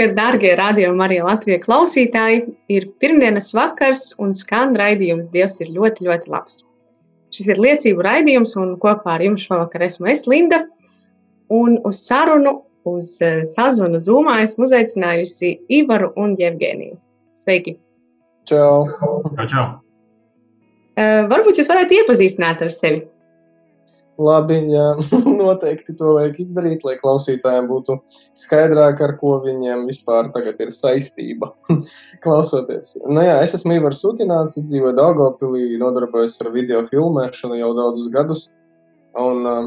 Labvakar, darbie radio Marija Latvijas klausītāji! Ir pirmdienas vakars un skan raidījums Dievs ir ļoti, ļoti labs. Šis ir liecību raidījums, un kopā ar jums šovakar esmu es, Linda. Un uz sarunu, uz eh, sazvanu zūmā esmu uzaicinājusi Ivaru un Jevgeniju. Sveiki! Čau! Čau, čau. Uh, varbūt jūs varētu iepazīstināt ar sevi. Labi, jā, noteikti to vajag izdarīt, lai klausītājiem būtu skaidrāk, ar ko viņiem vispār tagad ir saistība. Klausoties. Nu, jā, es esmu Ivars Sutināts, dzīvoju Daugopilī, nodarbojos ar video filmēšanu jau daudzus gadus. Un uh,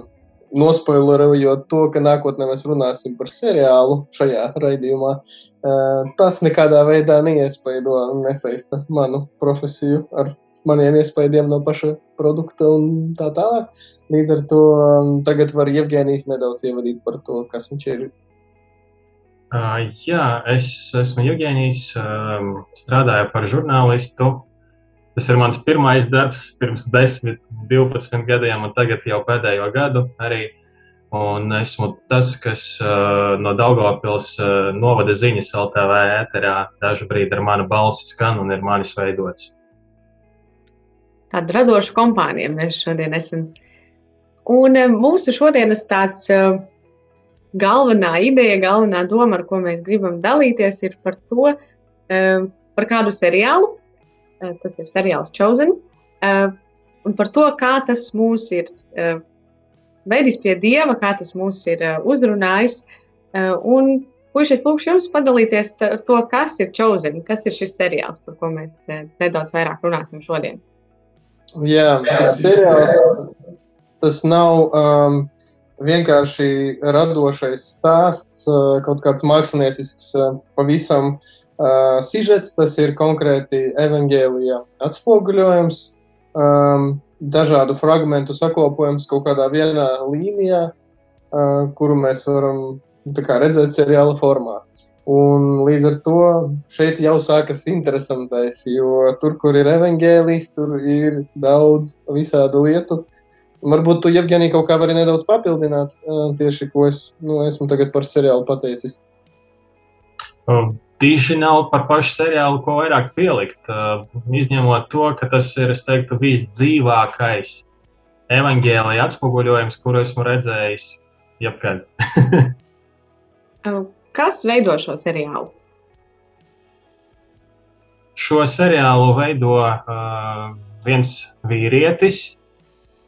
nospoilerojot to, ka nākotnē mēs runāsim par seriālu šajā raidījumā, uh, tas nekādā veidā neiespaido un nesaista manu profesiju ar maniem iespējām no paša produkta un tā tālāk. Līdz ar to um, tagad var Jevgenijs nedaudz ievadīt par to, kas viņš ir. Uh, jā, es esmu Jevgenijs, um, strādāju par žurnālistu. Tas ir mans pirmais darbs pirms 10, 12 gadiem, un tagad jau pēdējo gadu arī. Un esmu tas, kas uh, no Daugopils uh, novada ziņas LTV ēterā dažu brīdi ar manu balsi skan un ir manis veidots tāda radoša kompānija mēs šodien esam. Un eh, mūsu šodienas tāds uh, galvenā ideja, galvenā doma, ar ko mēs gribam dalīties, ir par to, uh, par kādu seriālu. Tas ir seriāls Chosen. Un par to, kā tas mūs ir veidis pie dieva, kā tas mūs ir uzrunājis. Un, puiši, es lūkšu jums padalīties ar to, kas ir Chosen, kas ir šis seriāls, par ko mēs nedaudz vairāk runāsim šodien. Jā, šis seriāls tas, tas nav um, vienkārši radošais stāsts, uh, kaut kāds māksliniecisks, uh, pavisam uh, sižets. Tas ir konkrēti evaņģēlijā atspoguļojums, um, dažādu fragmentu sakopojums kaut kādā vienā līnijā, uh, kuru mēs varam kā, redzēt seriāla formā. Un līdz ar to šeit jau sākas interesantais, jo tur, kur ir evanģēlijs, tur ir daudz visādu lietu. Varbūt tu, Jevgenī, kaut kā vari nedaudz papildināt tieši, ko es nu, esmu tagad par seriālu pateicis. Tīši nav par pašu seriālu, ko vairāk pielikt. Izņemot to, ka tas ir, es teiktu, visdzīvākais evanģēlija atspoguļojums, kuru esmu redzējis jebkad. Kas veido šo seriālu? Šo seriālu veido uh, viens vīrietis,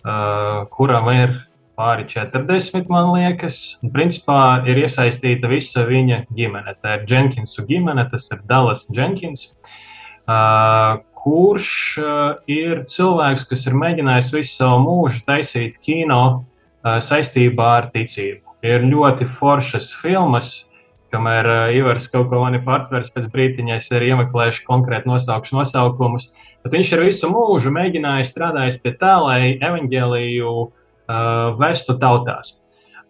uh, kuram ir pāri 40, man liekas. Un, principā ir iesaistīta visa viņa ģimene. Tā ir Jenkinsu ģimene, tas ir Dallas Jenkins, uh, kurš uh, ir cilvēks, kas ir mēģinājis visu savu mūžu taisīt kino uh, saistībā ar ticību. Ir ļoti foršas filmas, kamēr uh, Ivars kaut ko mani patvers, pēc brīdiņa es arī iemeklēšu konkrēti nosaukšu nosaukumus. Bet viņš ir visu mūžu mēģinājis strādājis pie tā, lai evaņģēliju uh, vestu tautās.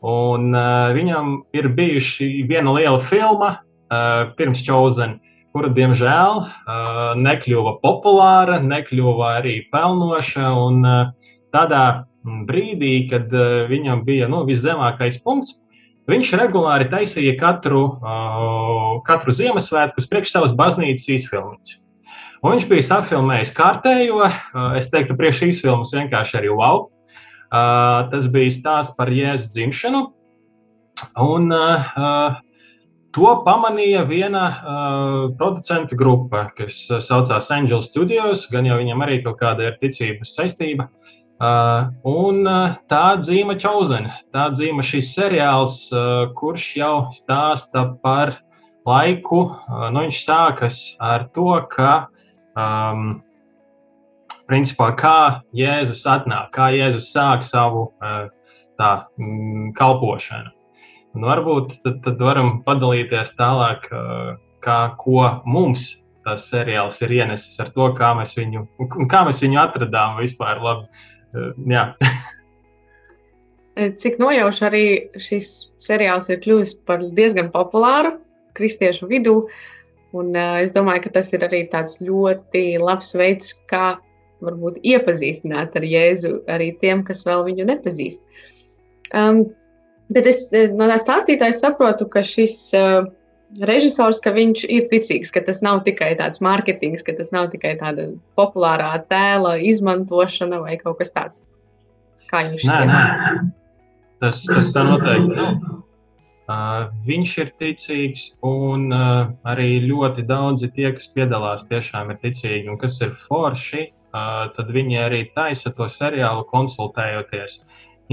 Un uh, viņam ir bijuši viena liela filma uh, pirms Chosen, kura, diemžēl, uh, nekļuva populāra, nekļuva arī pelnoša. Un, uh, tādā brīdī, kad uh, viņam bija nu, viszemākais punkts, Viņš regulāri taisīja katru, katru Ziemassvētku priekš savas baznīcas izfilmēs. Un viņš bija safilmējis kārtējo, es teiktu, priekš šīs filmas vienkārši arī wow. Tas bija stāsts par Jēzus dzimšanu. Un, to pamanīja viena producentu grupa, kas saucās Angel Studios, gan jau viņam arī kaut kāda ir ticības saistība. Uh, Uh, un uh, tā dzīva Chosen, tā dzīva šis seriāls, uh, kurš jau stāsta par laiku. Uh, nu, viņš sākas ar to, ka um, principā, kā Jēzus atnāk, kā Jēzus sāk savu uh, tā, mm, kalpošanu. Un varbūt tad, tad varam padalīties tālāk, kā, ko mums tas seriāls ir ienesis ar to, kā mēs viņu, kā mēs viņu atradām vispār. Labi. Jā. Cik nojaušu, arī šis seriāls ir kļuvis par diezgan populāru kristiešu vidū. Un, uh, es domāju, ka tas ir arī tāds ļoti labs veids, kā varbūt iepazīstināt ar Jēzu arī tiem, kas vēl viņu nepazīst. Um, bet es no tā stāstītāja saprotu, ka šis uh, režisors, ka viņš ir ticīgs, ka tas nav tikai tāds mārketings, ka tas nav tikai tāda populārā tēla izmantošana vai kaut kas tāds. Kā viņš to dara? Tas, tas tā noteikti nav. Uh, viņš ir ticīgs, un uh, arī ļoti daudzi tie, kas piedalās, tiešām ir ticīgi. Un kas ir forši, uh, tad viņi arī taisa to seriālu konsultējoties.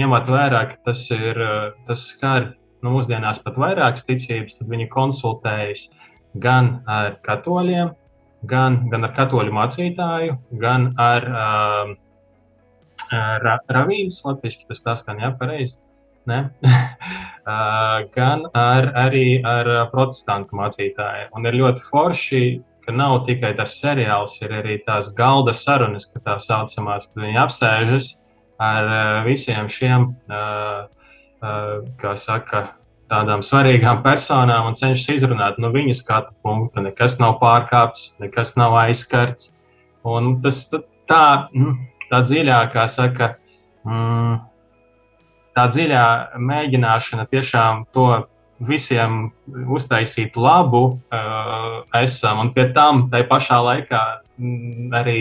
Ņemot vērā, ka tas, ir, uh, tas skar nu, mūsdienās pat vairākas ticības, tad viņi konsultējas gan ar katoļiem, gan, gan ar katoļu mācītāju, gan ar uh, ra, ravīnu. Latvijas tas tas skan jāpareizi ne? gan ar, arī ar protestantu mācītājiem. Un ir ļoti forši, ka nav tikai tas seriāls, ir arī tās galda sarunas, ka tā saucamās, kad viņi apsēžas ar visiem šiem, kā saka, tādām svarīgām personām un cenšas izrunāt no viņu skatu punktu. Nekas nav pārkāpts, nekas nav aizskarts. Un tas tā, nu, tā dziļākā saka, mm, tā dziļā mēģināšana tiešām to visiem uztaisīt labu uh, esam, un pie tam tai pašā laikā mm, arī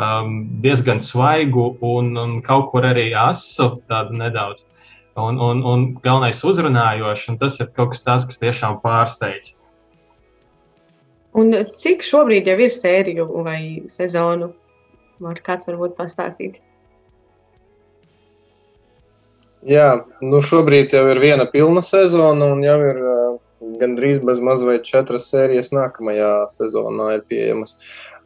um, diezgan svaigu un, un kaut kur arī asu tādu nedaudz. Un, un, un galvenais uzrunājošs, un tas ir kaut kas tāds, kas tiešām pārsteidz. Un cik šobrīd jau ir sēriju vai sezonu? Var kāds varbūt pastāstīt? Jā, nu šobrīd jau ir viena pilna sezona, un jau ir uh, gandrīz bez mazliet četras sērijas nākamajā sezonā ir pieejamas.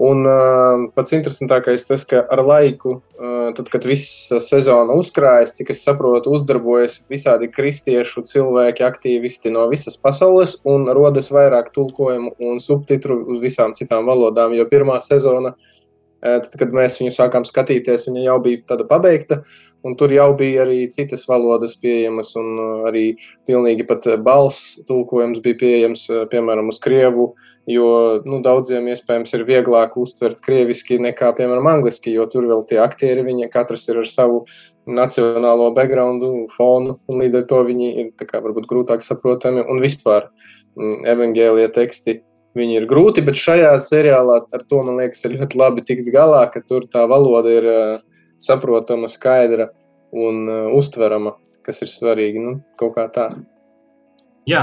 Un uh, pats interesantākais tas, ka ar laiku, uh, tad, kad viss sezona uzkrājas, cik es saprotu, uzdarbojas visādi kristiešu cilvēki, aktīvisti no visas pasaules, un rodas vairāk tulkojumu un subtitru uz visām citām valodām, jo pirmā sezona Tad, kad mēs viņu sākām skatīties, viņa jau bija tāda pabeigta, un tur jau bija arī citas valodas pieejamas, un arī pilnīgi pat balss tulkojums bija pieejams, piemēram, uz krievu, jo nu, daudziem iespējams ir vieglāk uztvert krieviski nekā, piemēram, angliski, jo tur vēl tie aktieri, viņi katrs ir ar savu nacionālo backgroundu, fonu, un līdz ar to viņi ir kā, varbūt grūtāk saprotami, un vispār evangēlija teksti Viņi ir grūti, bet šajā seriālā ar to man liekas, ir ļoti labi tiks galā, ka tur tā valoda ir saprotama, skaidra un uztverama, kas ir svarīgi. Nu, kaut kā tā. Jā,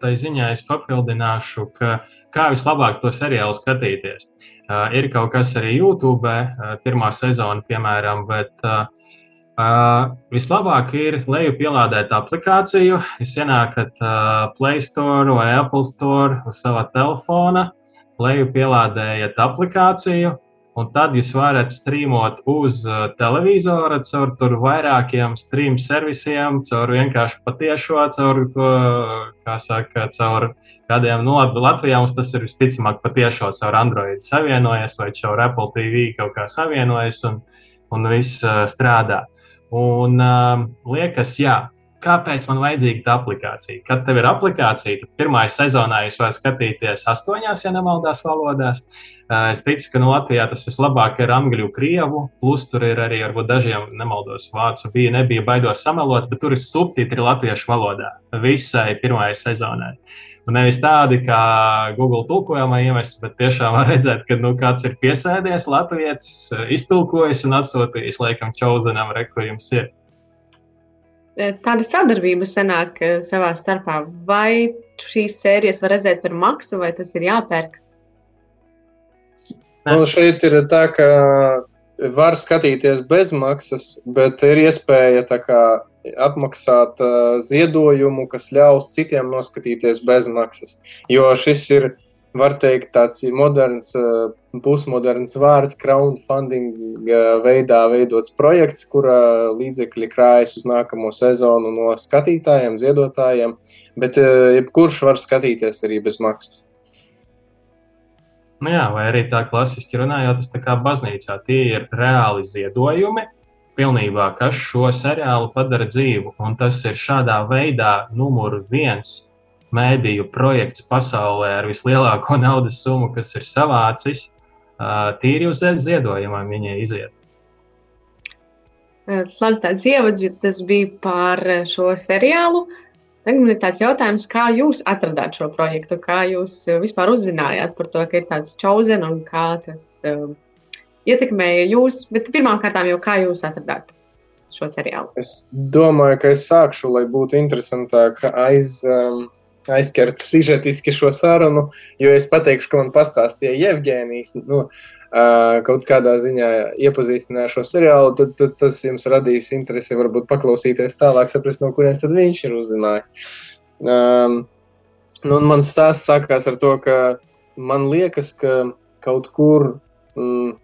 tā ziņā es papildināšu, ka kā vislabāk to seriālu skatīties. Uh, ir kaut kas arī YouTube, uh, pirmā sezona, piemēram, bet uh, Uh, vislabāk ir leju pielādēt aplikāciju. Jūs ienākat uh, Play Store vai Apple Store uz sava telefona, leju pielādējat aplikāciju, un tad jūs varat streamot uz televizora caur tur vairākiem stream servisiem, caur vienkārši patiešo, caur to, kā saka, caur kādiem, nu, Latvijā mums tas ir visticamāk patiešo caur Android savienojas vai caur Apple TV kaut kā savienojas un, un viss strādā. Un um, liekas, jā, kāpēc man vajadzīga tā aplikācija? Kad tev ir aplikācija, tad pirmā sezonā jūs varat skatīties astoņās, ja nemaldās valodās. Uh, es ticu, ka no Latvijā tas vislabāk ir angļu, krievu, plus tur ir arī varbūt dažiem nemaldos vācu bija, nebija baidos samelot, bet tur ir subtitri latviešu valodā visai pirmajai sezonai. Un nevis tādi kā Google tulkojumā iemests, bet tiešām var redzēt, ka nu, kāds ir piesēdies, Latvijas iztulkojis un atsūtījis laikam čauzenam, re, kur jums ir. E, tāda sadarbība sanāk e, savā starpā. Vai šīs sērijas var redzēt par maksu, vai tas ir jāpērk? Nu, šeit ir tā, ka var skatīties bez maksas, bet ir iespēja kā, apmaksāt uh, ziedojumu, kas ļaus citiem noskatīties bez maksas. Jo šis ir, var teikt, tāds moderns uh, pusmoderns vārds, crowdfunding veidā veidots projekts, kura līdzekļi krājas uz nākamo sezonu no skatītājiem, ziedotājiem, bet jebkurš var skatīties arī bez maksas. Nu jā, vai arī tā klasiski runājot, tas tā kā baznīcā tie ir reāli ziedojumi, pilnībā, kas šo seriālu padara dzīvu. Un tas ir šādā veidā numur viens mēdīju projekts pasaulē ar vislielāko naudas summu, kas ir savācis tīri uz ziedojumiem viņai iziet. Labi, tāds ievads, tas bija par šo seriālu. Tagad man ir tāds jautājums, kā jūs atradāt šo projektu, kā jūs vispār uzzinājāt par to, ka ir tāds chosen un kā tas uh, ietekmēja jūs. Bet pirmkārt, jau kā jūs atradāt šo seriālu? Es domāju, ka es sākšu, lai būtu interesantāk aiz. Um, aizskert sižetiski šo sarunu, jo es pateikšu, ka man pastāstīja Jevģēnijas. Nu, kaut kādā ziņā iepazīstināja šo seriālu, tad, tad tas jums radīs interesi, varbūt paklausīties tālāk, saprast, no kurienes viņš ir uzzinājis. Um, nu, mans stāsts sākās ar to, ka man liekas, ka kaut kur mm,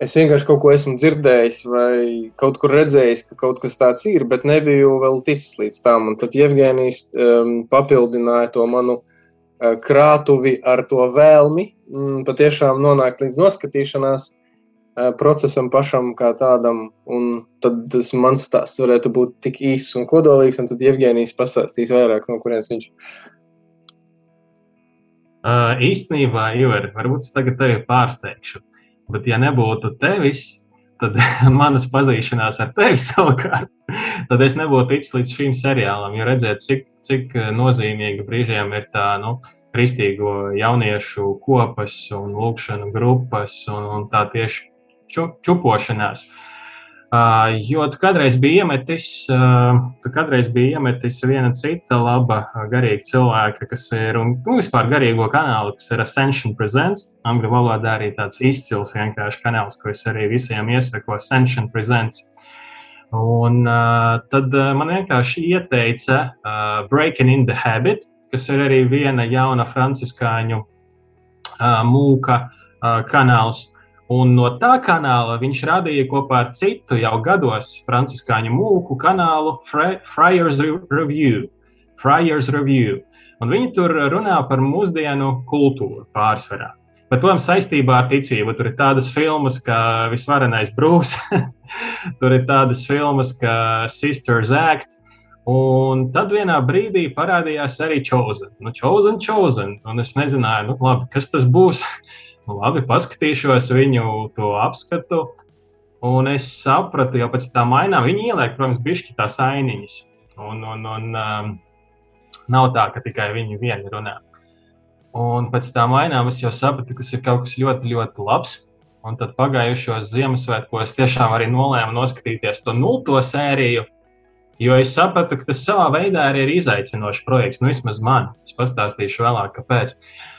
es vienkārši kaut ko esmu dzirdējis vai kaut kur redzējis, ka kaut kas tāds ir, bet nebiju vēl ticis līdz tam. Un tad Jevgenijs um, papildināja to manu uh, krātuvi ar to vēlmi um, patiešām nonākt līdz noskatīšanās uh, procesam pašam kā tādam. Un tad tas mans stāsts varētu būt tik īss un kodolīgs, un tad Jevgenijs pastāstīs vairāk, no kurienes viņš ir. Uh, īstenībā, Ivar, varbūt es tagad tevi pārsteigšu. Bet, ja nebūtu tevis, tad manas pazīšanās ar tevi savukārt, tad es nebūtu ticis līdz šīm seriālam. Jo redzēt, cik, cik nozīmīga brīžiem ir tā nu, kristīgo jauniešu kopas un lūkšanu grupas un, un tā tieši čupošanās. Uh, Uh, jo tu kādreiz biji iemetis, uh, tu kādreiz biji iemetis viena cita laba garīga cilvēka, kas ir, un nu, vispār garīgo kanālu, kas ir Ascension Presents. Angļu valodā arī tāds izcils vienkārši kanāls, ko es arī visiem iesaku, Ascension Presents. Un uh, tad uh, man vienkārši ieteica uh, Breaking in the Habit, kas ir arī viena jauna franciskāņu uh, mūka uh, kanāls. Un no tā kanāla viņš radīja kopā ar citu jau gados franciskāņu mūku kanālu Friars Review. Friars Review. Un viņi tur runā par mūsdienu kultūru pārsvarā. Bet, protams, saistībā ar ticību tur ir tādas filmas, kā Visvarenais Brūks, tur ir tādas filmas, kā Sisters Act. Un tad vienā brīdī parādījās arī Chosen. Nu, chosen, chosen. Un es nezināju, nu, labi, kas tas būs. Labi, paskatīšos viņu to apskatu. Un es sapratu, jau pēc tam mainām viņi ieliek, protams, bišķi tās ainiņas. Un, un, un um, nav tā, ka tikai viņi vieni runā. Un pēc tam mainām es jau sapratu, ka tas ir kaut kas ļoti, ļoti labs. Un tad pagājušos Ziemassvētkos tiešām arī nolēmu noskatīties to nulto sēriju, jo es sapratu, ka tas savā veidā arī ir izaicinošs projekts. Nu, vismaz man, es pastāstīšu vēlāk, kāpēc. Uh,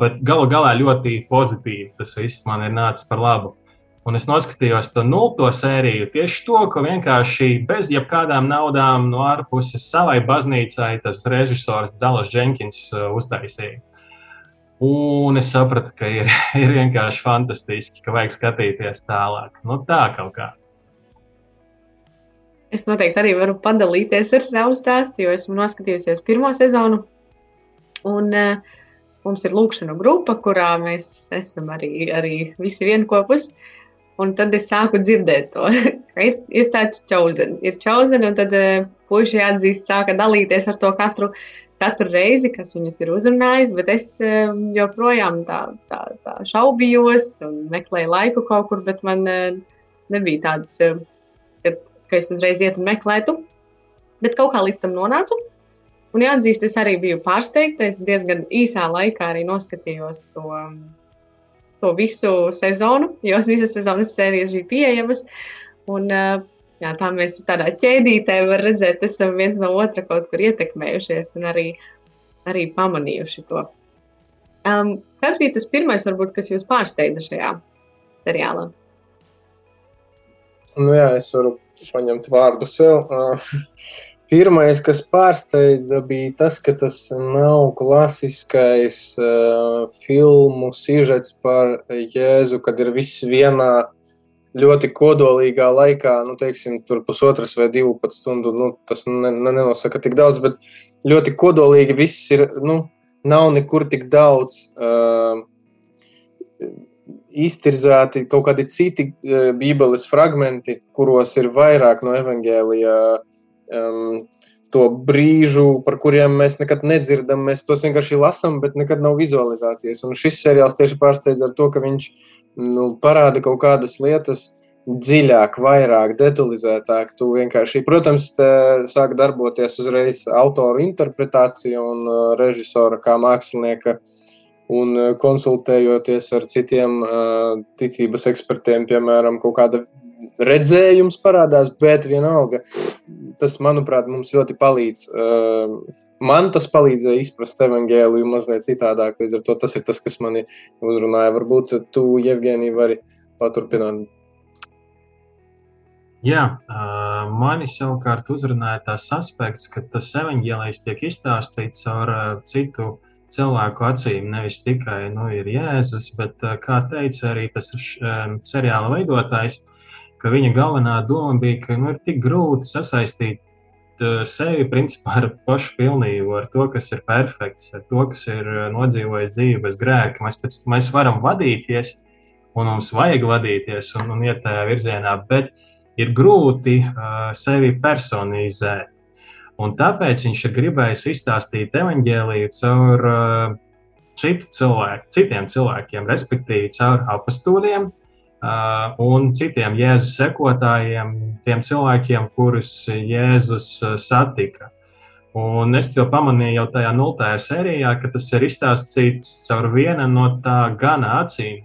bet galu galā ļoti pozitīvi tas viss man ir nācis par labu. Un es noskatījos to nulto sēriju tieši to, ka vienkārši bez jebkādām naudām no ārpuses savai baznīcai tas režisors Dallas Jenkins uh, uztaisīja. Un es sapratu, ka ir, ir vienkārši fantastiski, ka vajag skatīties tālāk. Nu, tā kaut kā. Es noteikti arī varu padalīties ar savu stāstu, jo esmu noskatījusies pirmo sezonu. Un, uh, Mums ir lūkšana grupa, kurā mēs esam arī, arī visi vienopus. Un tad es sāku dzirdēt to, ka ir, ir tāds chosen, ir chosen, un tad uh, puiši atzīst, sāka dalīties ar to katru, katru reizi, kas viņus ir uzrunājis, bet es uh, joprojām tā, tā, tā šaubījos un meklēju laiku kaut kur, bet man uh, nebija tādas, uh, ka, ka es uzreiz ietu un meklētu. Bet kaut kā līdz tam nonācu. Un jāatzīst, es arī biju pārsteigta. Es diezgan īsā laikā arī noskatījos to, to visu sezonu, jo visas sezonas sērijas bija pieejamas. Un, jā, tā mēs tādā ķēdītē varam redzēt, esam viens no otra kaut kur ietekmējušies un arī, arī pamanījuši to. Um, kas bija tas pirmais, varbūt, kas jūs pārsteidza šajā seriālā? Nu, jā, es varu paņemt vārdu sev. Pirmais, kas pārsteidza, bija tas, ka tas nav klasiskais uh, filmu sižets par Jēzu, kad ir viss vienā ļoti kodolīgā laikā, nu, teiksim, tur pusotras vai divu pat stundu. Nu, tas ne, ne, nenosaka tik daudz, bet ļoti kodolīgi viss ir. Nu, nav nekur tik daudz. Uh, iztirzēti kaut kādi citi uh, Bībeles fragmenti, kuros ir vairāk no evaņģēlija um, to brīžu, par kuriem mēs nekad nedzirdam. Mēs tos vienkārši lasām, bet nekad nav vizualizācijas. Un šis seriāls tieši pārsteidz ar to, ka viņš nu, parāda kaut kādas lietas. Dziļāk, vairāk, detalizētāk. Tu vienkārši, protams, sāk darboties uzreiz autoru interpretācija un uh, režisora kā mākslinieka un uh, konsultējoties ar citiem uh, ticības ekspertiem, piemēram, kaut kāda redzējums parādās, bet vienalga tas, manuprāt, mums ļoti palīdz. Uh, man tas palīdzēja izprast evanģēliju mazliet citādāk. Līdz ar to tas ir tas, kas mani uzrunāja. Varbūt tu, Jevgenī, vari paturpināt. Jā, uh, mani savukārt uzrunāja tas aspekts, ka tas evanģēlijs tiek izstāstīts caur uh, citu cilvēku acīm. Nevis tikai nu, ir Jēzus, bet, kā teica arī tas um, seriāla veidotājs, uh, ka viņa galvenā doma bija, ka nu, ir tik grūti sasaistīt uh, sevi principā, ar pašu pilnību, ar to, kas ir perfekts, ar to, kas ir uh, nodzīvojis dzīvi bez grēka. Mēs, pēc, mēs varam vadīties, un mums vajag vadīties un, un iet tajā virzienā, bet ir grūti uh, sevi personizēt. Un tāpēc viņš ir gribējis izstāstīt evaņģēlīju caur uh, citu cilvēku, citiem cilvēkiem, respektīvi caur apstūriem, Uh, un citiem Jēzus sekotājiem, tiem cilvēkiem, kurus Jēzus uh, satika. Un es jau pamanīju, jau tajā nultajā sērijā, ka tas ir izstāstīts caur vienu no tā gana acīm,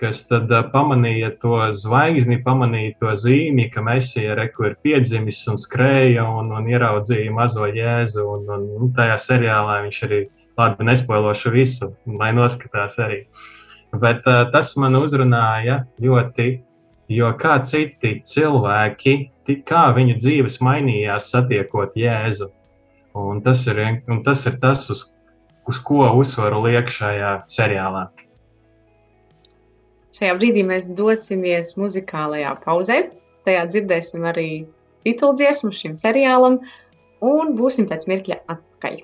kas tad uh, pamanīja to zvaigzni, pamanīja to zīmi, ka Mēsija reku ir piedzimis un skrēja un, un ieraudzīja mazo Jēzu. Un, un, un tajā seriālā viņš arī labi nespoilošu visu, lai noskatās arī. Uh, Bet uh, tas man uzrunāja ļoti, jo kā citi cilvēki, kā viņu dzīves mainījās satiekot Jēzu. Un tas ir, un tas, ir tas, uz, uz ko uzsvaru liek šajā seriālā. Šajā brīdī mēs dosimies muzikālajā pauzē. Tajā dzirdēsim arī tituldziesmu šim seriālam, un būsim pēc mirkļa atpakaļ.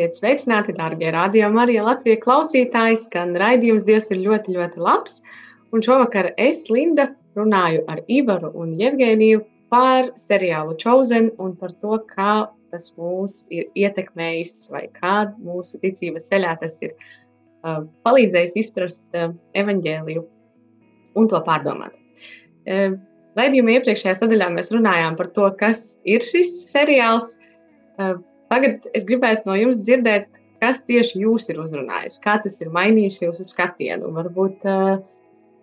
Esiet sveicināti, darbie radiokamā arī Latvijas klausītāji. Skan raidījums Dievs ir ļoti, ļoti labs. Un šovakar es, Linda, runāju ar Ivaru un Jevgeniju par seriālu Chosen un par to, kā tas mūs ir ietekmējis vai kāda mūsu ticības ceļā tas ir uh, palīdzējis izprast uh, evaņģēliju un to pārdomāt. Uh, Raidījuma iepriekšējā sadaļā mēs runājām par to, kas ir šis seriāls. Uh, Tagad es gribētu no jums dzirdēt, kas tieši jūs ir uzrunājis, kā tas ir mainījis jūsu skatienu. Varbūt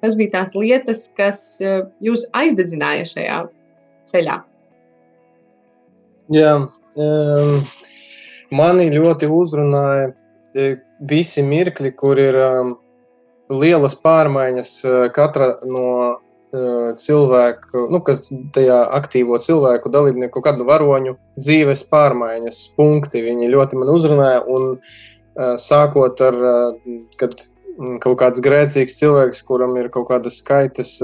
kas bija tās lietas, kas jūs aizdedzināja šajā ceļā? Jā, mani ļoti uzrunāja visi mirkļi, kur ir lielas pārmaiņas katra no cilvēku, nu, kas tajā aktīvo cilvēku dalībnieku, kādu varoņu dzīves pārmaiņas punkti. Viņi ļoti man uzrunāja. Un sākot ar, kad mm, kaut kāds grēcīgs cilvēks, kuram ir kaut kādas skaitas,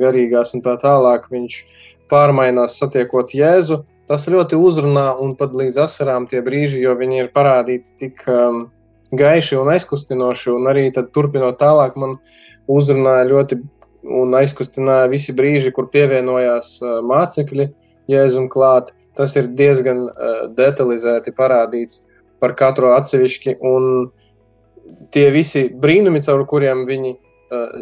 garīgās un tā tālāk, viņš pārmainās satiekot Jēzu. Tas ļoti uzrunā un pat līdz asarām tie brīži, jo viņi ir parādīti tik um, gaiši un aizkustinoši. Un arī turpinot tālāk, man uzrunāja ļoti un aizkustināja visi brīži, kur pievienojās uh, mācekļi Jēzum klāt. Tas ir diezgan uh, detalizēti parādīts par katru atsevišķi. Un tie visi brīnumi, caur kuriem viņi uh,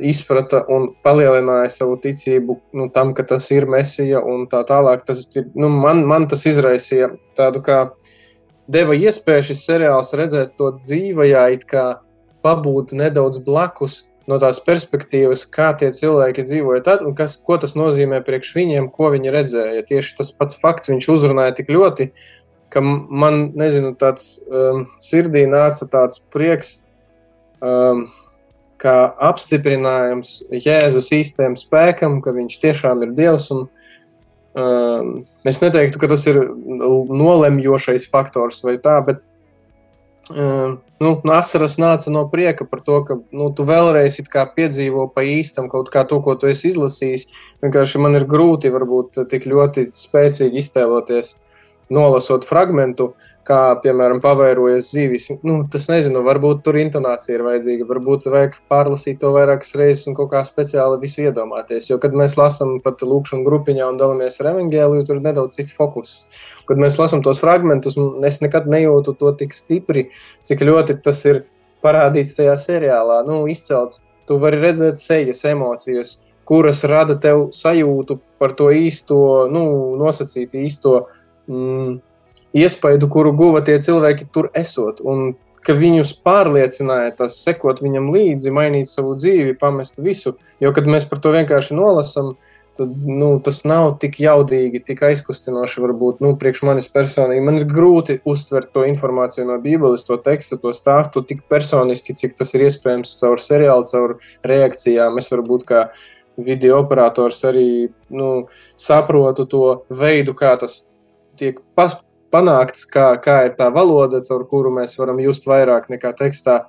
izprata un palielināja savu ticību nu, tam, ka tas ir mesija un tā tālāk, tas nu, man, man tas izraisīja tādu kā deva iespēju šis seriāls redzēt to dzīvajā, it kā pabūt nedaudz blakus no tās perspektīvas, kā tie cilvēki dzīvoja tad, un kas, ko tas nozīmē priekš viņiem, ko viņi redzēja. Tieši tas pats fakts viņš uzrunāja tik ļoti, ka man, nezinu, tāds um, sirdī nāca tāds prieks, um, kā apstiprinājums Jēzus īstajam spēkam, ka viņš tiešām ir Dievs un Ehm, es neteiktu, ka tas ir nolemjošais faktors vai tā, bet nu, asaras nāca no prieka par to, ka nu, tu vēlreiz piedzīvo pa īstam kaut kā to, ko tu esi izlasījis. Vienkārši man ir grūti varbūt tik ļoti spēcīgi iztēloties, nolasot fragmentu, kā, piemēram, pavairojas zīvis. Nu, tas nezinu, varbūt tur intonācija ir vajadzīga, varbūt vajag pārlasīt to vairākas reizes un kaut kā speciāli visu iedomāties. Jo, kad mēs lasām pat lūkšanu grupiņā un dalāmies ar evaņģēliju, tur ir nedaudz cits fokus. Kad mēs lasām tos fragmentus, es nekad nejūtu to tik stipri, cik ļoti tas ir parādīts tajā seriālā. Nu, izcelts. Tu vari redzēt sejas, emocijas, kuras rada tev sajūtu par to īsto, nu, nosacīt īsto. Mm, iespaidu, kuru guva tie cilvēki tur esot. Un ka viņus pārliecināja tas sekot viņam līdzi, mainīt savu dzīvi, pamest visu. Jo, kad mēs par to vienkārši nolasām, tad nu, tas nav tik jaudīgi, tik aizkustinoši. Varbūt nu, priekš manis personīgi man ir grūti uztvert to informāciju no Bībeles, to tekstu, to stāstu tik personiski, cik tas ir iespējams caur seriālu, caur reakcijām. Es varbūt kā video operators arī nu, saprotu to veidu, kā tas tiek panākts, kā, kā ir tā valoda, caur kuru mēs varam just vairāk nekā tekstā.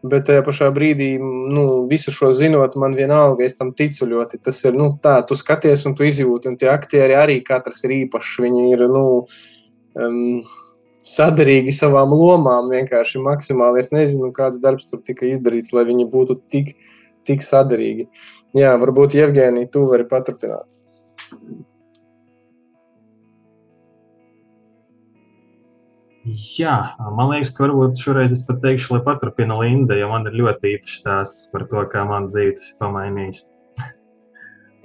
Bet tajā pašā brīdī, nu, visu šo zinot, man vienalga, es tam ticu ļoti. Tas ir nu, tā, tu skaties un tu izjūti, un tie aktieri arī katrs ir īpašs. Viņi ir nu, um, sadarīgi savām lomām, vienkārši maksimāli. Es nezinu, kāds darbs tur tika izdarīts, lai viņi būtu tik, tik sadarīgi. Jā, varbūt Jevģēnija, tu vari paturpināt. Jā, man liekas, ka varbūt šoreiz es pat teikšu, lai paturpina Linda, jo man ir ļoti īpašs stāsts par to, kā man dzīve tas ir pamainījis.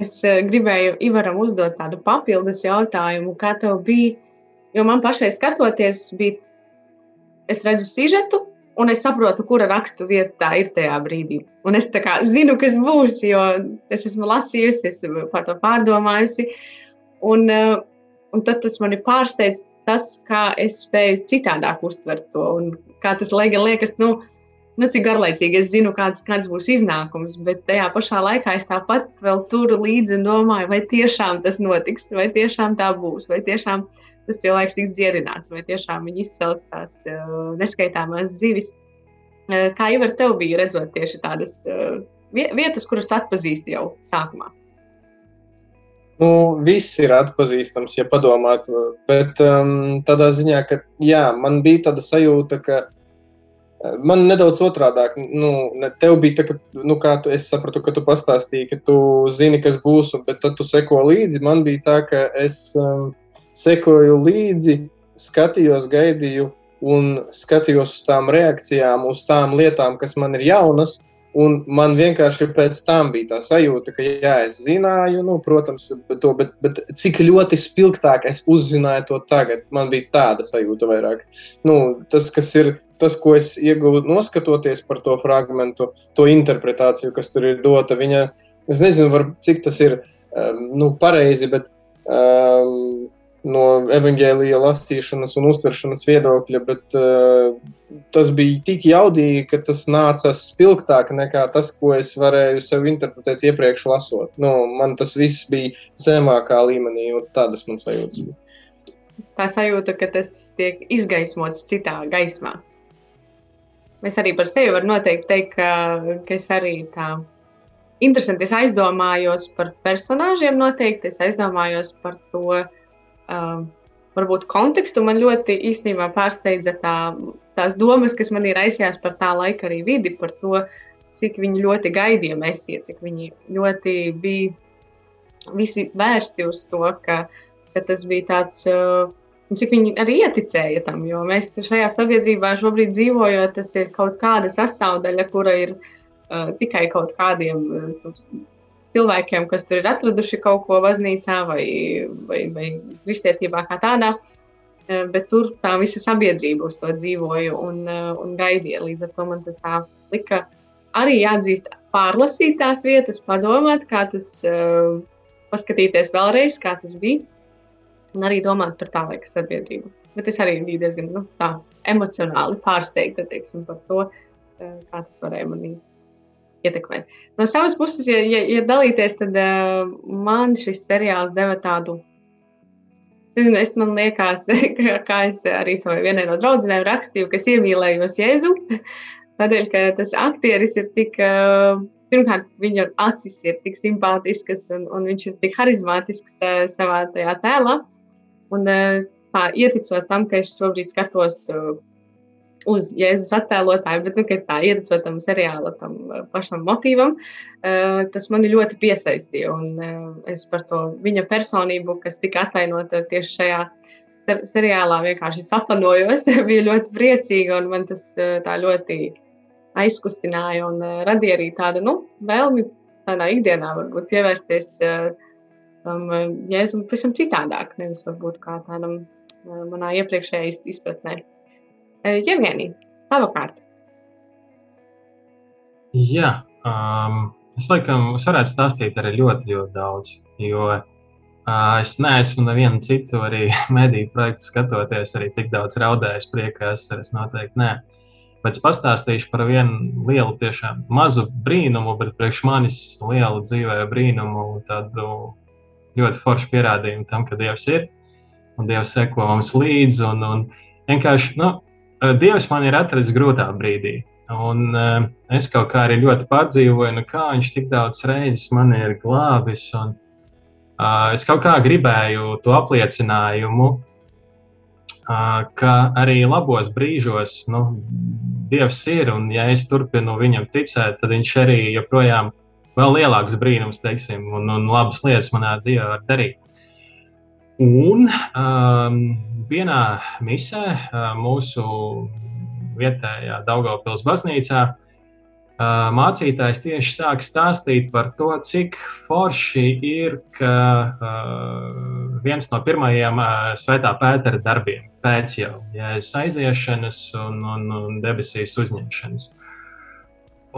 Es uh, gribēju Ivaram uzdot tādu papildus jautājumu, kā tev bija, jo man pašai skatoties, bija, es redzu sižetu, un es saprotu, kura rakstu vieta tā ir tajā brīdī. Un es zinu, kas būs, jo es esmu lasījusi, esmu par to pārdomājusi. Un, uh, un tad tas mani pārsteidz tas, kā es spēju citādāk uztvert to. Un kā tas liekas, nu, nu, cik garlaicīgi es zinu, kāds, kāds būs iznākums. Bet tajā pašā laikā es tāpat vēl turu līdzi un domāju, vai tiešām tas notiks, vai tiešām tā būs, vai tiešām tas cilvēks tiks dziedināts, vai tiešām viņi izcels tās uh, neskaitāmās zivis. Uh, kā jau ar tevi bija redzot tieši tādas uh, vietas, kuras atpazīst jau sākumā? Nu, viss ir atpazīstams, ja padomāt. Bet um, tādā ziņā, ka jā, man bija tāda sajūta, ka uh, man nedaudz otrādāk, nu, tev bija tā, ka, nu, kā tu, es sapratu, ka tu pastāstīji, ka tu zini, kas būs, bet tad tu seko līdzi. Man bija tā, ka es um, sekoju līdzi, skatījos, gaidīju un skatījos uz tām reakcijām, uz tām lietām, kas man ir jaunas Un man vienkārši pēc tam bija tā sajūta, ka, jā, es zināju, nu, protams, to, bet, bet cik ļoti spilgtāk es uzzināju to tagad. Man bija tāda sajūta vairāk. Nu, tas, kas ir tas, ko es ieguvu noskatoties par to fragment, to interpretāciju, kas tur ir dota, viņa, es nezinu, var, cik tas ir um, nu, pareizi, bet um, no evaņģēlīja lasīšanas un uztveršanas viedokļa, bet uh, tas bija tik jaudīgi, ka tas nāca spilgtāk nekā tas, ko es varēju sev interpretēt iepriekš lasot. Nu, man tas viss bija zemākā līmenī, un tādas man sajūtas bija. Tā sajūta, ka tas tiek izgaismots citā gaismā. es arī par sevi varu noteikti teikt, ka, ka es arī tā interesanti. Es aizdomājos par personāžiem, noteikti es aizdomājos par to, uh, varbūt kontekstu. Man ļoti īstenībā pārsteidza tā, tās domas, kas man ir aizjās par tā laika arī vidi, par to, cik viņi ļoti gaidīja mesiju, cik viņi ļoti bija visi vērsti uz to, ka, ka tas bija tāds. Uh, Cik viņi arī ieticēja tam, jo mēs šajā sabiedrībā šobrīd dzīvojam, tas ir kaut kāda sastāvdaļa, kura ir uh, tikai kaut kādiem uh, cilvēkiem, kas ir atraduši kaut ko baznīcā vai, vai, vai kristietībā kā tādā. Uh, bet tur tā visa sabiedrība uz to dzīvoja un, uh, un gaidīja. Līdz ar to man tas tā lika arī jāatzīst, pārlasīt tās vietas, padomāt, kā tas, uh, paskatīties vēlreiz, kā tas bija, un arī domāt par tā laika sabiedrību. Bet es arī biju diezgan nu, tā, emocionāli pārsteigta teiksim, par to, kā tas varēja manī ietekmēt. No savas puses, ja, ja, ja dalīties, tad uh, man šis seriāls deva tādu. Zinu, es man liekas, kā es arī savai vienai no draudzenēm rakstīju, ka es iemīlējos Jēzu. Tādēļ, ka tas aktieris ir tik, uh, pirmkārt, viņa acis ir tik simpātiskas un, un viņš ir tik harizmātisks uh, savā tajā tēlā. Un tā ieticot tam, ka es šobrīd skatos uz Jēzus attēlotāju, bet nu, tā ieredzot tam seriāla, tam uh, pašam motīvam, uh, tas mani ļoti piesaistīja. Un uh, es par to viņa personību, kas tika atainota tieši šajā ser seriālā, vienkārši sapanojos, biju ļoti priecīga un man tas tā ļoti aizkustināja un radīja arī tādu nu, vēlmi tādā ikdienā varbūt pievērsties tam jēzum pavisam citādāk, nevis varbūt kā tādam manā iepriekšējā izpratnē. Jevgenī, tava kārta. Jā, um, es laikam es varētu stāstīt arī ļoti, ļoti daudz. Jo uh, es neesmu nevienu citu arī mediju projektu skatoties, arī tik daudz raudējis priekā. Es, noteikti nē. Bet es pastāstīšu par vienu lielu, tiešām mazu brīnumu, bet priekš manis lielu dzīvē brīnumu, tādu ļoti foršu pierādījumu tam, ka Dievs ir un Dievs seko mums līdzi. Un, un vienkārši, nu, Eh, Dievs man ir atradzis grūtā brīdī. Un uh, es kaut kā arī ļoti padzīvoju, nu, kā viņš tik daudz reizes man ir glābis. Un, uh, es kaut kā gribēju to apliecinājumu, uh, ka arī labos brīžos nu, Dievs ir. Un, ja es turpinu viņam ticēt, tad viņš arī joprojām vēl lielāks brīnums, teiksim, un, un labas lietas manā dzīvē var darīt. Un um, vienā misē uh, mūsu vietējā Daugopils baznīcā uh, mācītājs tieši sāk stāstīt par to, cik forši ir, ka uh, viens no pirmajiem svētā pētera darbiem pēc jau jēzus aiziešanas un, un, un debesīs uzņemšanas.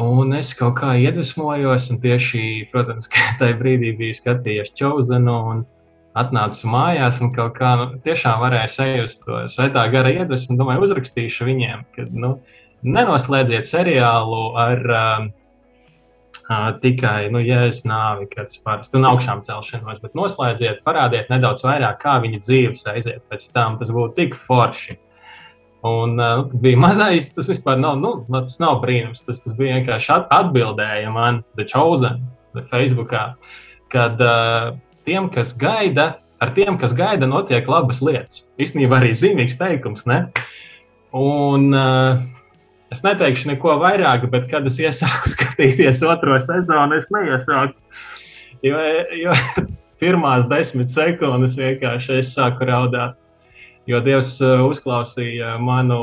Un es kaut kā iedvesmojos, un tieši, protams, tajā brīdī biju skatījies Čauzenu. Un, atnācu mājās un kaut kā nu, tiešām varēju sajust to svētā gara iedvesmu. Domāju, uzrakstīšu viņiem, ka nu, nenoslēdziet seriālu ar uh, uh, tikai nu, jēzus nāvi, kas parasti un augšām celšanos, bet noslēdziet, parādiet nedaudz vairāk, kā viņa dzīves aiziet pēc tam. Tas būtu tik forši. Un uh, nu, bija mazais, tas vispār nav, nu, tas nav brīnums. Tas, tas bija vienkārši at atbildēja man, The Chosen, Facebookā, kad uh, tiem, kas gaida, ar tiem, kas gaida, notiek labas lietas. Īstenībā arī zīmīgs teikums. Ne? Un, uh, es neteikšu neko vairāk, bet kad es iesāku skatīties otro sezonu, es neiesāku. Jo, jo pirmās desmit sekundes vienkārši es sāku raudāt. Jo Dievs uh, uzklausīja manu,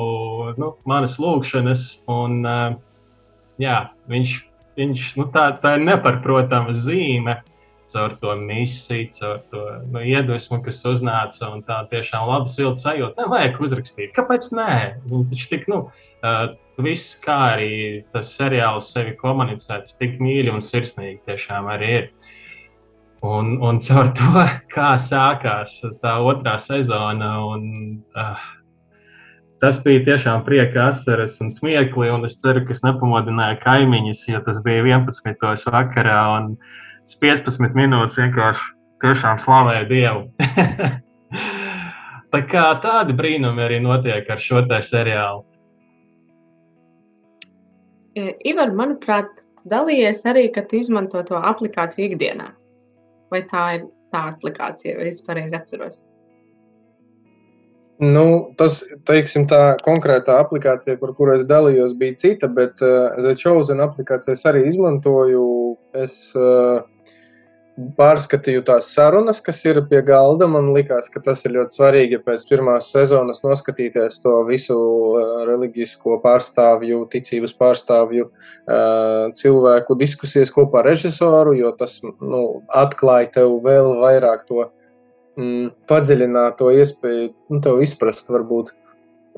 nu, manas lūgšanas, un uh, jā, viņš, viņš nu, tā, tā ir neparprotama zīme caur to misiju, caur to nu, iedvesmu, kas uznāca un tā tiešām laba silta sajūta. Nevajag uzrakstīt. Kāpēc nē? Viņš tik, nu, uh, viss, kā arī tas seriāls sevi komunicē, tas tik mīļi un sirsnīgi tiešām arī ir. Un, un caur to, kā sākās tā otrā sezona, un, uh, tas bija tiešām prieka asaras un smiekli. Un es ceru, ka es nepamodināju kaimiņus, jo tas bija 11. vakarā. Un, uh, 15 minūtes vienkārši tiešām slavēju Dievu. Tā kā tādi brīnumi arī notiek ar šo te seriālu. Ivar, manuprāt, dalījies arī, ka tu izmanto to aplikāciju ikdienā. Vai tā ir tā aplikācija, vai es pareizi atceros? Nu, tas, teiksim, tā konkrētā aplikācija, par kuru es dalījos, bija cita, bet uh, The Chosen aplikācijas arī izmantoju. Es uh, pārskatīju tās sarunas, kas ir pie galda. Man liekas, ka tas ir ļoti svarīgi pēc pirmās sezonas noskatīties to visu uh, reliģisko pārstāvju, ticības pārstāvju uh, cilvēku diskusijas kopā ar režisoru, jo tas nu, atklāja tev vēl vairāk to mm, padziļināt, to iespēju nu, izprast varbūt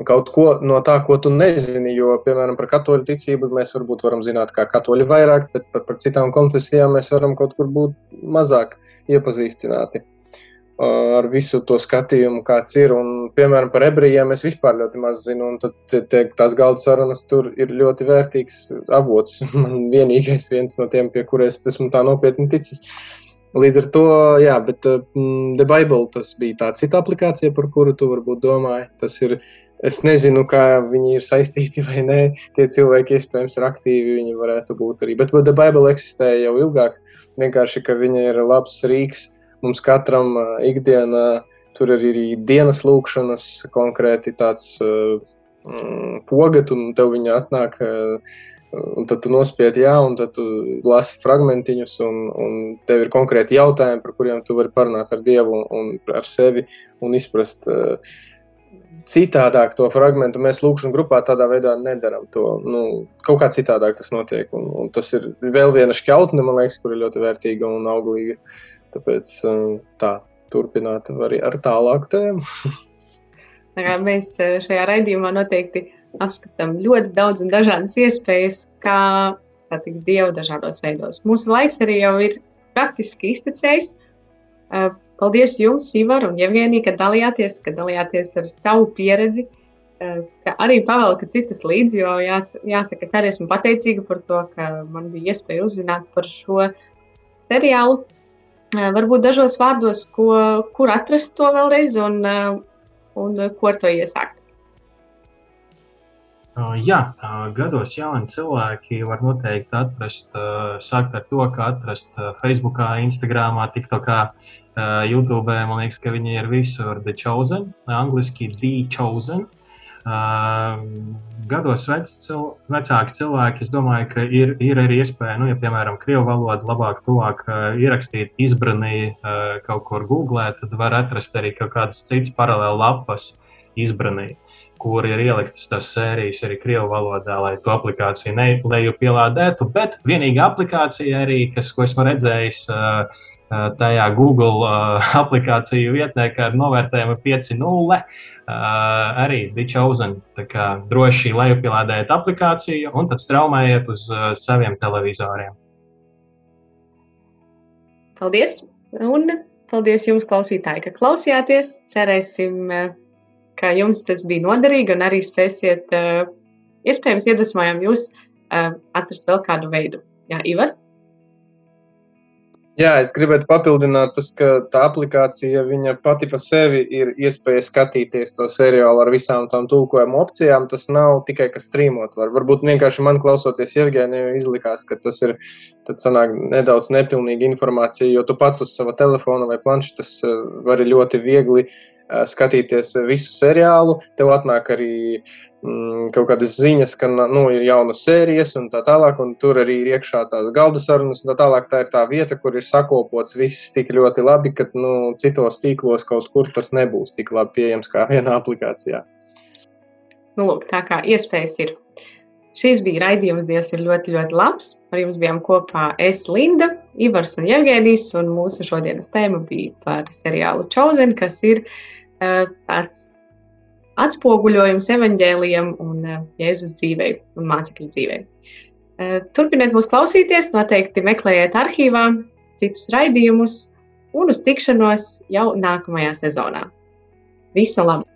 kaut ko no tā, ko tu nezini. Jo, piemēram, par katoļu ticību mēs varbūt varam zināt, kā katoļi vairāk, bet par, par citām konfesijām mēs varam kaut kur būt mazāk iepazīstināti ar visu to skatījumu, kāds ir. Un, piemēram, par ebrejiem es vispār ļoti maz zinu, un tad tie, tās galda sarunas tur ir ļoti vērtīgs avots. Man vienīgais viens no tiem, pie kuriem es esmu tā nopietni ticis. Līdz ar to, jā, bet um, The Bible tas bija tā cita aplikācija, par kuru tu varbūt domāji. Tas ir Es nezinu, kā viņi ir saistīti vai nē. Tie cilvēki iespējams ir aktīvi, viņi varētu būt arī. Bet The Bible eksistē jau ilgāk. Vienkārši, ka viņa ir labs rīks mums katram ikdienā. Tur ir arī dienas lūkšanas, konkrēti tāds uh, pogas, un tev viņa atnāk. Uh, Un tad tu nospiedi, jā, un tad tu lasi fragmentiņus, un, un tev ir konkrēti jautājumi, par kuriem tu vari parunāt ar Dievu un ar sevi un izprast. Uh, citādāk to fragment. Mēs lūkšanas grupā tādā veidā nedarām to. Nu, kaut kā citādāk tas notiek. Un, un tas ir vēl viena šķautne, man liekas, kur ir ļoti vērtīga un auglīga. Tāpēc um, tā, turpināt arī ar tālāku tēmu. mēs uh, šajā raidījumā noteikti apskatām ļoti daudz un dažādas iespējas, kā satikt Dievu dažādos veidos. Mūsu laiks arī jau ir praktiski iztecējis. Paldies jums, Ivar un Jevgenija, ka dalījāties, ka dalījāties ar savu pieredzi, eh, ka arī pavelka citus līdzi, jo jā, jāsaka, es arī esmu pateicīga par to, ka man bija iespēja uzzināt par šo seriālu. Eh, varbūt dažos vārdos, ko, kur atrast to vēlreiz un, eh, un ko ar to iesākt. Jā, gados jauni cilvēki var noteikti atrast, sākt ar to, ka atrast Facebook, Instagram, TikTokā Uh, YouTube, man liekas, ka viņi ir visur The Chosen, angļuiski The Chosen. Uh, gados vec, cil, vecāki cilvēki, es domāju, ka ir, ir arī iespēja, nu, ja, piemēram, krievu valodu labāk, tuvāk uh, ierakstīt, izbranī uh, kaut kur googlē, tad var atrast arī kaut kādas citas paralēlas lapas izbranī, kur ir ieliktas tās sērijas arī krievu valodā, lai to aplikāciju neleju pielādētu. Bet vienīgā aplikācija arī, kas, ko esmu redzējis, uh, tajā Google uh, aplikāciju vietnē, kā ar novērtējumu 5.0. Uh, arī kā droši lejupielādējiet aplikāciju un tad straumējiet uz saviem televizoriem. Paldies! Un paldies jums, klausītāji, ka klausījāties. Cerēsim, ka jums tas bija noderīgi un arī spēsiet, iespējams, iedvesmojam jūs atrast vēl kādu veidu. Jā, Ivar? Jā, es gribētu papildināt, tas, ka tā aplikācija pati par sevi ir iespēja skatīties to seriālu ar visām tām tulkojuma opcijām. Tas nav tikai kas strīmot. Var. Varbūt vienkārši man klausoties Jevgeniju izlikās, ka tas ir sanāk, nedaudz nepilnīga informācija, jo tu pats uz sava telefona vai planšetes eh, vari ļoti viegli eh, skatīties visu seriālu. Tev atnāk arī mm, kaut kādas ziņas, ka nu, ir jaunas sērijas un tā tālāk, un tur arī ir iekšā tās galda sarunas. Tā tālāk tā ir tā vieta, kur ir sakopots viss tik ļoti labi, ka nu, citos tīklos kaut kur tas nebūs tik labi pieejams kā vienā aplikācijā. Nu, lūk, tā kā iespējas ir. Šis bija raidījums, Dievs ir ļoti, ļoti labs. Ar jums bijām kopā es, Linda, Ivars un Jevgēnijas, un mūsu šodienas tēma bija par seriālu Chosen, kas ir uh, tāds atspoguļojums evaņģēliem un Jēzus dzīvei un mācekļu dzīvei. Turpiniet mūs klausīties, noteikti meklējiet arhīvā citus raidījumus un uz tikšanos jau nākamajā sezonā. Visu labu!